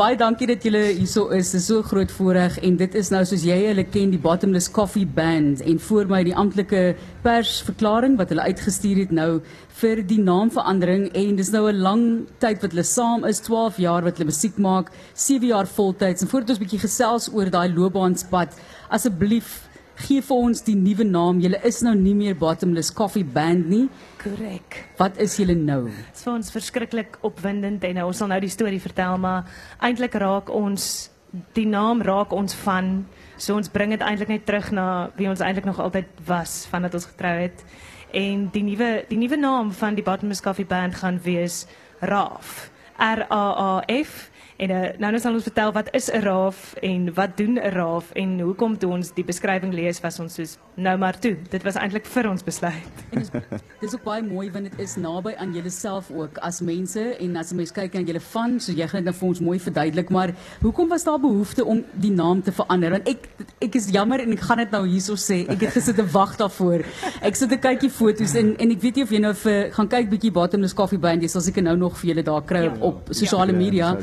baie dankie dat julle hierso is. Dit is so groot voorreg en dit is nou soos jy hulle ken die Bottomless Coffee Band. En voor my die amptelike persverklaring wat hulle uitgestuur het nou vir die naamverandering. En dis nou 'n lang tyd wat hulle saam is, 12 jaar wat hulle musiek maak, 7 jaar voltyds. En voordat ons 'n bietjie gesels oor daai loopbaanspad, asseblief gee vir ons die nuwe naam. Julle is nou nie meer Bottomless Coffee Band nie. Korrek. Wat is julle nou? Dit is vir ons verskriklik opwindend en nou, ons sal nou die storie vertel, maar eintlik raak ons die naam raak ons van so ons bring dit eintlik net terug na wie ons eintlik nog altyd was vandat ons getrou het. En die nuwe die nuwe naam van die Bottomless Coffee Band gaan wees Raaf. R A A F En uh, nou nou sal ons vertel wat is 'n raaf en wat doen 'n raaf en hoekom toe ons die beskrywing lees was ons soos nou maar toe. Dit was eintlik vir ons besluit. En dis dis ook baie mooi want dit is naby aan julleself ook as mense en as 'n mens kyk aan julle van, so jy gaan dit nou vir ons mooi verduidelik, maar hoekom was daar behoefte om die naam te verander? Want ek ek is jammer en ek gaan dit nou hierso sê. Ek het gesit te wag daarvoor. Ek sit 'n kykie foto's en en ek weet nie of jy nou vir gaan kyk bietjie Bottomless Coffee Band, jy sal seker nou nog vir julle daar kry ja. op, op sosiale ja. media.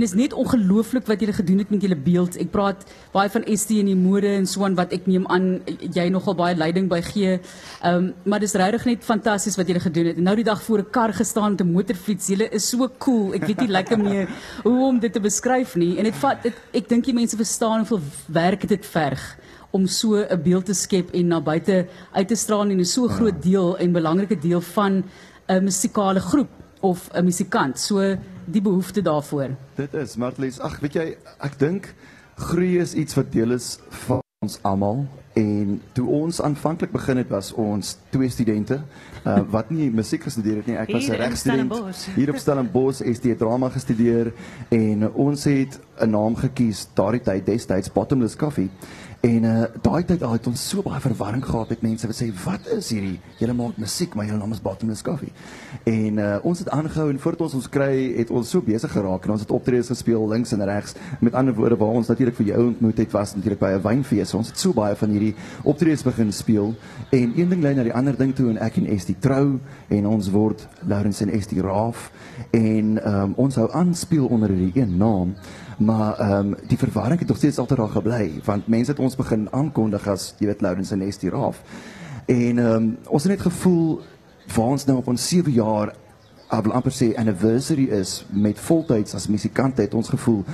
En is net ongelooflik wat julle gedoen het met julle beeld. Ek praat baie van ST en die mode en so aan wat ek neem aan jy nogal baie leiding by gee. Ehm um, maar dis regtig net fantasties wat julle gedoen het. En nou die dag voor 'n kar gestaan met 'n motorfiets. Julle is so cool. Ek weet nie lekker meer hoe om dit te beskryf nie. En dit vat dit, ek dink die mense verstaan hoeveel werk dit verg om so 'n beeld te skep en na buite uit te straal en 'n so groot ja. deel en belangrike deel van 'n musikale groep of 'n musikant. So die behoefte daarvoor. Dit is Martlies. Ag, weet jy, ek dink groei is iets wat deel is van ons almal en toe ons aanvanklik begin het was ons twee studente uh, wat nie musiek gestudeer het nie. Ek was 'n regstudent hier op Stellenbosch, ST drama gestudeer en ons het 'n naam gekies daardie tyd destyds Bottomless Coffee. En uh daai tyd al het ons so baie verwarring gehad met mense wat sê wat is hierdie? Julle maak musiek, maar julle naam is Bottomless Coffee. En uh ons het aangehou en voordat ons ons kry het ons so besig geraak en ons het optredes gespeel links en regs. Met ander woorde waar ons natuurlik vir jou ontmoet het was natuurlik by 'n wynfees. Ons het so baie van hierdie optredes begin speel en een ding lei na die ander ding toe en ek en Estie trou en ons word Lawrence en Estie Raaf en um ons hou aan speel onder hierdie een naam maar ehm um, die verwarring het nog steeds altyd daar gebly want mense het ons begin aankondig as jy weet Loudens en Estie Raaf. En ehm um, ons het net gevoel waar ons nou op ons 7 jaar wil amper sê anniversary is met voltyds as musikant het ons gevoel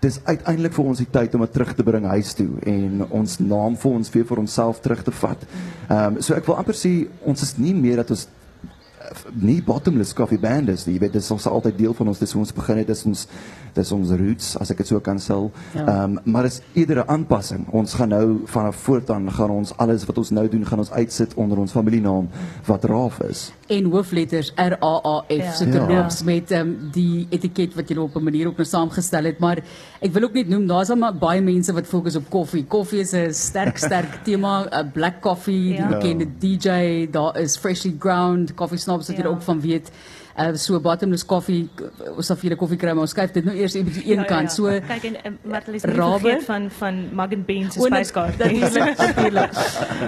dis uiteindelik vir ons die tyd om dit terug te bring huis toe en ons naam vir ons weer vir onsself terug te vat. Ehm um, so ek wil amper sê ons is nie meer dat ons nie bottomless coffee band is nie. Jy weet dit is ons altyd deel van ons dis hoe ons begin het. Dis ons dis ons roots as ek dit so kan sê. Ehm ja. um, maar is iedere aanpassing. Ons gaan nou vanaf voortaan gaan ons alles wat ons nou doen gaan ons uitsit onder ons familienaam wat Raaf is. En hoofletters R A A F ja. so terloops ja. met um, die etiket wat jy op 'n manier ook nou saamgestel het, maar ek wil ook net noem daar's al baie mense wat fokus op koffie. Koffie is 'n sterk sterk tema, 'n black coffee, ja. die bekende DJ, daar is freshly ground coffee snobs wat ook van weet uh, so bottomless koffie ons sal vir julle koffie kry maar ons skuif dit nou eers eers die een ja, kant. So ja. kyk en uh, Martelis vergeet van van Mug and Beans se spice card natuurlik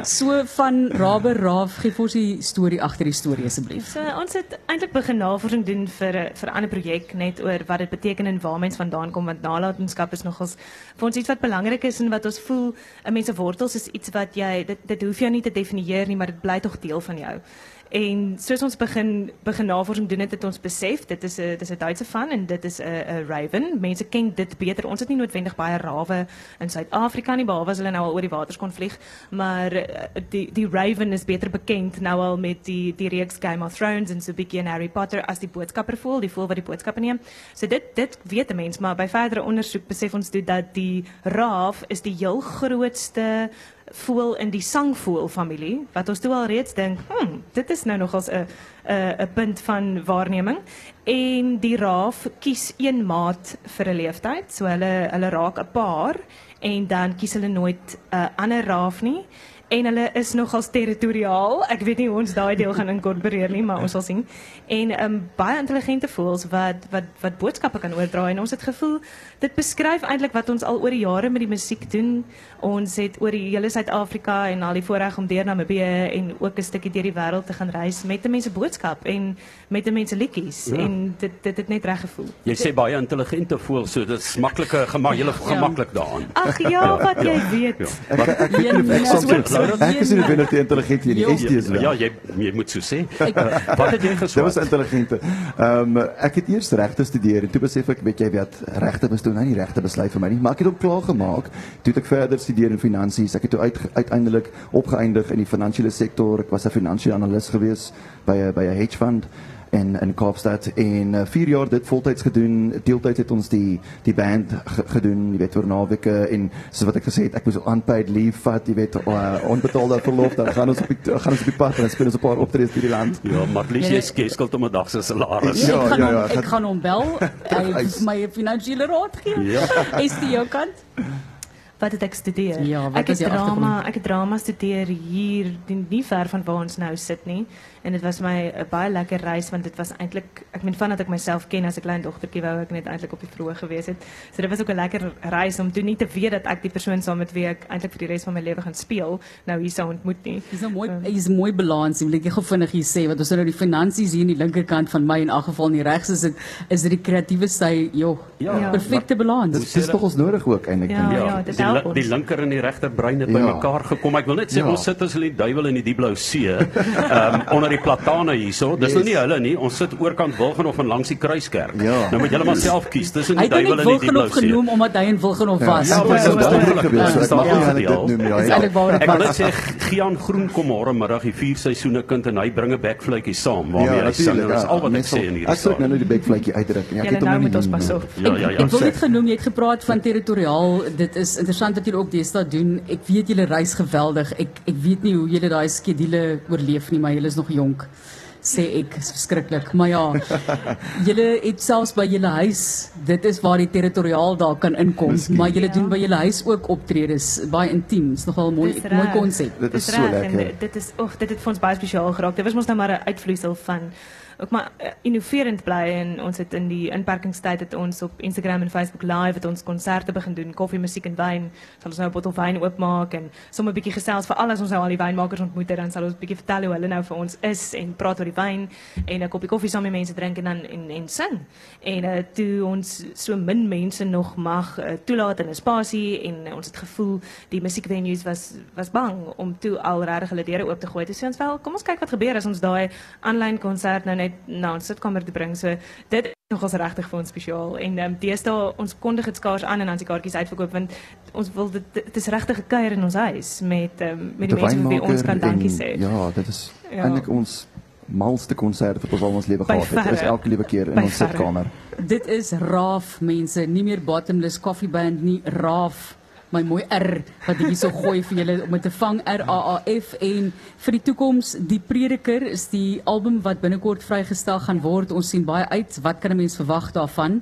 so van Rabe Raaf gee vir ons die storie agter die storie asseblief. So ons het eintlik begin navorsing doen vir vir 'n ander projek net oor wat dit beteken en waar mens vandaan kom want nalatenskap is nogals vir ons iets wat belangrik is en wat ons voel 'n mens se wortels is iets wat jy dit dit hoef jy nie te definieer nie maar dit bly tog deel van jou En soos ons begin begin navorsing doen het, het ons besef dit is 'n dis 'n Duitse van en dit is 'n raven. Mense ken dit beter. Ons het nie noodwendig baie rawe in Suid-Afrika nie behalwe as nou al oor die waters kon vlieg, maar eh, die die raven is beter bekend nou al met die die reeks Game of Thrones en so 'n Harry Potter as die boodskapper voel, die voel wat die boodskappe neem. So dit dit weet 'n mens, maar by verdere ondersoek besef ons dat die raaf is die heel grootste voel in die sangvoel familie wat ons toe al reeds dink, hm, dit is nou nogals 'n 'n 'n punt van waarneming. En die raaf kies een maat vir 'n leeftyd, so hulle hulle raak 'n paar en dan kies hulle nooit 'n uh, ander raaf nie en hulle is nogals territoriaal. Ek weet nie hoe ons daai deel gaan inkorporeer nie, maar ons sal sien. En ehm um, baie intelligente voels wat wat wat boodskappe kan oordra en ons het gevoel dit beskryf eintlik wat ons al oor die jare met die musiek doen. Ons het oor die hele Suid-Afrika en al die voorreg om deur Namibië en ook 'n stukkie deur die wêreld te gaan reis met 'n mense boodskap en met 'n mense liedjies Ja. en dit dit het net reg gevoel. Jy sê baie intelligente voel, so dit is maklike gemak, julle gemaklik daaraan. Ag ja, wat jy weet. Ek ek ek ek Ja, so- ek is nie binne te intelligent hier nie. Jo. ST is wel. Ja, jy jy moet so sê. Wat het jy Dit was intelligente. Ehm um, ek het eers regte studeer en toe besef ek weet jy wat regte was toe nou nie regte besluit vir my nie, maar ek het hom klaar gemaak. Toe het ek verder studeer in finansies. Ek het toe uit, uiteindelik opgeëindig in die finansiële sektor. Ek was 'n finansiële analis gewees by 'n by 'n hedge fund in in Kaapstad en uh, 4 jaar dit voltyds gedoen. Deeltyds het ons die die band ge, gedoen, jy weet oor naweke en soos wat ek gesê het, ek moes unpaid leave vat, jy weet uh, onbetaalde verlof, dan gaan ons op die gaan ons op die pad en speel ons 'n paar optredes deur die land. Ja, maar Lies jy skeskeld om 'n dag se salaris. Ja, ja, hom, ja, ek gaan- hom bel. Hy het my finansiële raad gee. Ja. Is dit jou kant? wat het ik studeer. Ik is drama, ik het drama studeer hier, niet ver van waar ons nou zit nie. En het was mij een eh, baie lekker reis, want het was eigenlijk, ik ben van dat ik mezelf ken als een klein dochtertje, wou ik net eindelijk op die vroeg geweest het. Dus so, dat was ook een lekker reis om toe niet te weet dat ik die persoon saam met wie ik eintlik voor die rest van mijn leven gaan speel, nou hier zou ontmoet nie. Is een mooi, ehm. is mooi balans, wil ik gou vinnig hier sê, want ons nou die finansies hier in die linkerkant van mij in elk geval niet rechts is dit is dit die kreatiewe sy, joh, ja, perfecte balans. Dit is toch ons nodig ook eintlik. Ja, ja, die, help li- die linker en die regter brein het Ja. bymekaar gekom. Ek wil net sê Ja. ons sit as in die duiwel in die diep blou see, ehm um, onder die platane hierso. Dis nou nie hulle nie. Ons sit oorkant Wilgenhof en langs die kruiskerk. Ja. Nou moet julle maar self kies tussen Hy die het duiwel en die diep blou Wilgenhof see. genoem omdat hy in Wilgenhof was. Ja, Ja, dit is dit is so geweest. Ek mag Ja, nie eintlik ja. dit noem ja. Ja. Ek dit wil net sê Gian Groen kom môre middag die vier seisoene kind en hy bring 'n bekvletjie saam waarmee Ja, hy sing. Dis ja. al wat ek sê in hierdie Ek sou ook nou die bekvletjie uitdruk. Ja, ek het hom nou nie moet ons pas op. Ja, ja, ja. Ek wil net genoem, jy het gepraat van territoriaal. Dit is interessant wat julle ook deesdae doen. Ek weet julle reis geweldig. Ek ek weet nie hoe julle daai skedule oorleef nie, maar julle is nog jonk. Sê ek, is verskriklik. Maar ja, julle het selfs by julle huis, dit is waar die territoriaal daar kan inkom, Miskien. maar julle Ja. doen by julle huis ook optredes, baie intiem. Dis nogal mooi Dis mooi konsep. Dit is Dis so lekker. Dit, dit is oek, dit het vir ons baie spesiaal geraak. Dit was mos nou maar 'n uitvloeisel van ook maar uh, innoverend bly en ons het in die inperkingstyd het ons op Instagram en Facebook live het ons konserte begin doen, koffie, musiek en wyn. Sal ons nou 'n bottel wyn oopmaak en sommer 'n bietjie gesels vir al as ons nou al die wynmakers ontmoet het, dan sal ons 'n bietjie vertel hoe hulle nou vir ons is en praat oor die wyn en 'n koppie koffie saam met mense drink en dan en en sing. En uh, toe ons so min mense nog mag uh, toelaat in 'n spasie en ons het gevoel die musiekvenues was was bang om toe al regtig hulle oop te gooi. Toe sê ons wel, kom ons kyk wat gebeur as ons daai aanlyn konsert nou net na ons sitkamer te bring. So dit is nogals regtig vir ons spesiaal en ehm um, deesdae ons kondig dit skaars aan en dan die kaartjies uitverkoop want ons wil dit dit is regtig 'n kuier in ons huis met ehm um, met die mense vir wie ons kan dankie sê. Ja, dit is Ja. eintlik ons malste konsert wat ons al ons lewe By gehad het. Dit is elke liewe keer in By ons sitkamer. Dit is Raaf mense, nie meer Bottomless Coffee Band nie, Raaf. My mooi R wat ek so gooi vir julle om te vang R A A F en vir die toekoms Die Prediker is die album wat binnekort vrygestel gaan word. Ons sien baie uit. Wat kan 'n mens verwag daarvan?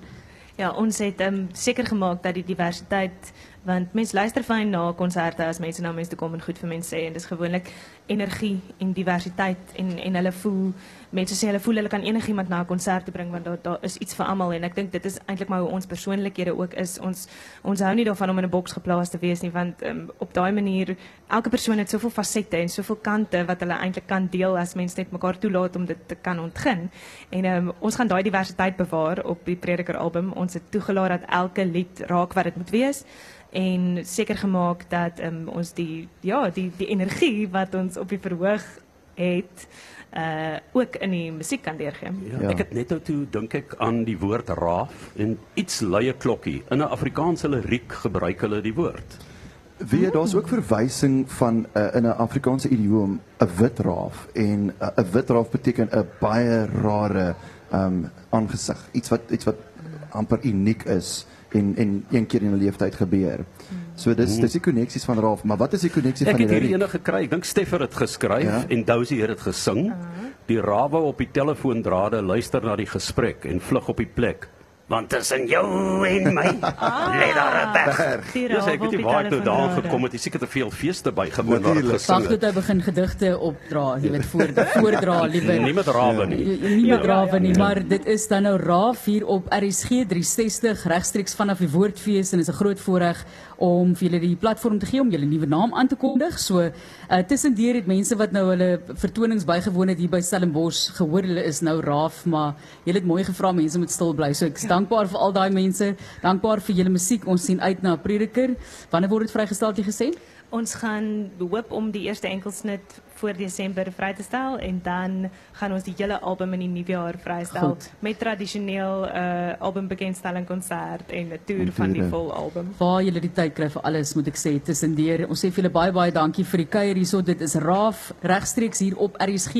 Ja, ons het um, seker gemaak dat die diversiteit want mense luister fyn na konserte as mense na mense toe en goed vir mense sê en dis gewoonlik energie en diversiteit en en hulle voel mense sê hulle voel hulle kan enigiemand na 'n konsert want daar is iets vir almal en ek dink dit is eintlik maar hoe ons persoonlikhede ook is. Ons ons hou nie daarvan om in 'n boks geplaas te wees want um, op daai manier elke persoon het soveel fasette en soveel kante wat hulle eintlik kan deel as mense net mekaar toelaat om dit te kan ontgin. En um, ons gaan daai diversiteit bewaar op die Prediker album. Ons het toegelaat dat elke lied raak wat dit moet wees en seker gemaak dat um, ons die ja, die die energie wat ons op die verhoog het uh ook in die musiek kan deurgee. Ja, Ja. ek het net nou toe dink ek aan die woord raaf en iets lui 'n klokkie. In 'n Afrikaanse liriek gebruik hulle die woord. Weet jy daar's ook verwysing van uh, in 'n Afrikaanse idioom 'n wit raaf en uh, 'n wit raaf beteken 'n baie rare um aangesig, iets wat iets wat amper uniek is en en een keer in 'n lewenstyd gebeur. So dis dis die koneksies van raaf, maar wat is die koneksie Ek van die het hierdie ene gekry. Ek dink Steffer het geskryf Ja. en Dousie het dit gesing. Die rawe op die telefoondrade luister na die gesprek en vlug op die plek want tussen jou en my lê daar 'n berg. Ja, sê, ek weet nie waar ek die nou telefoonrade. gekom het. Dis seker te veel feeste bygewoon waar ek gesing het. hy begin gedigte opdra, jy weet voor voordra liewer. Nie met rawe nie. nie met rawe nie, maar dit is dan nou raaf hier op RSG 360 regstreeks vanaf die Woordfees en is 'n groot voorreg om vir julle die platform te gee om julle nuwe naam aan te kondig. So uh, tussendeur het mense wat nou hulle vertonings bygewoon het hier by Stellenbosch gehoor hulle is nou raaf, maar julle het mooi gevra mense moet stil bly. So ek is dankbaar vir al daai mense. Dankbaar vir julle musiek. Ons sien uit na Prediker. Wanneer word dit vrygestel het jy gesê? Ons gaan hoop om die eerste enkelsnit voor Desember vry te stel en dan gaan ons die hele album in die nuwe jaar vrystel Goed. met tradisioneel uh albumbekendstelling konsert en 'n toer van die vol album. waar julle die tyd kry vir alles moet ek sê tussendeur. Ons sê vir julle baie baie dankie vir die kuier hierso. Dit is Raaf regstreeks hier op RSG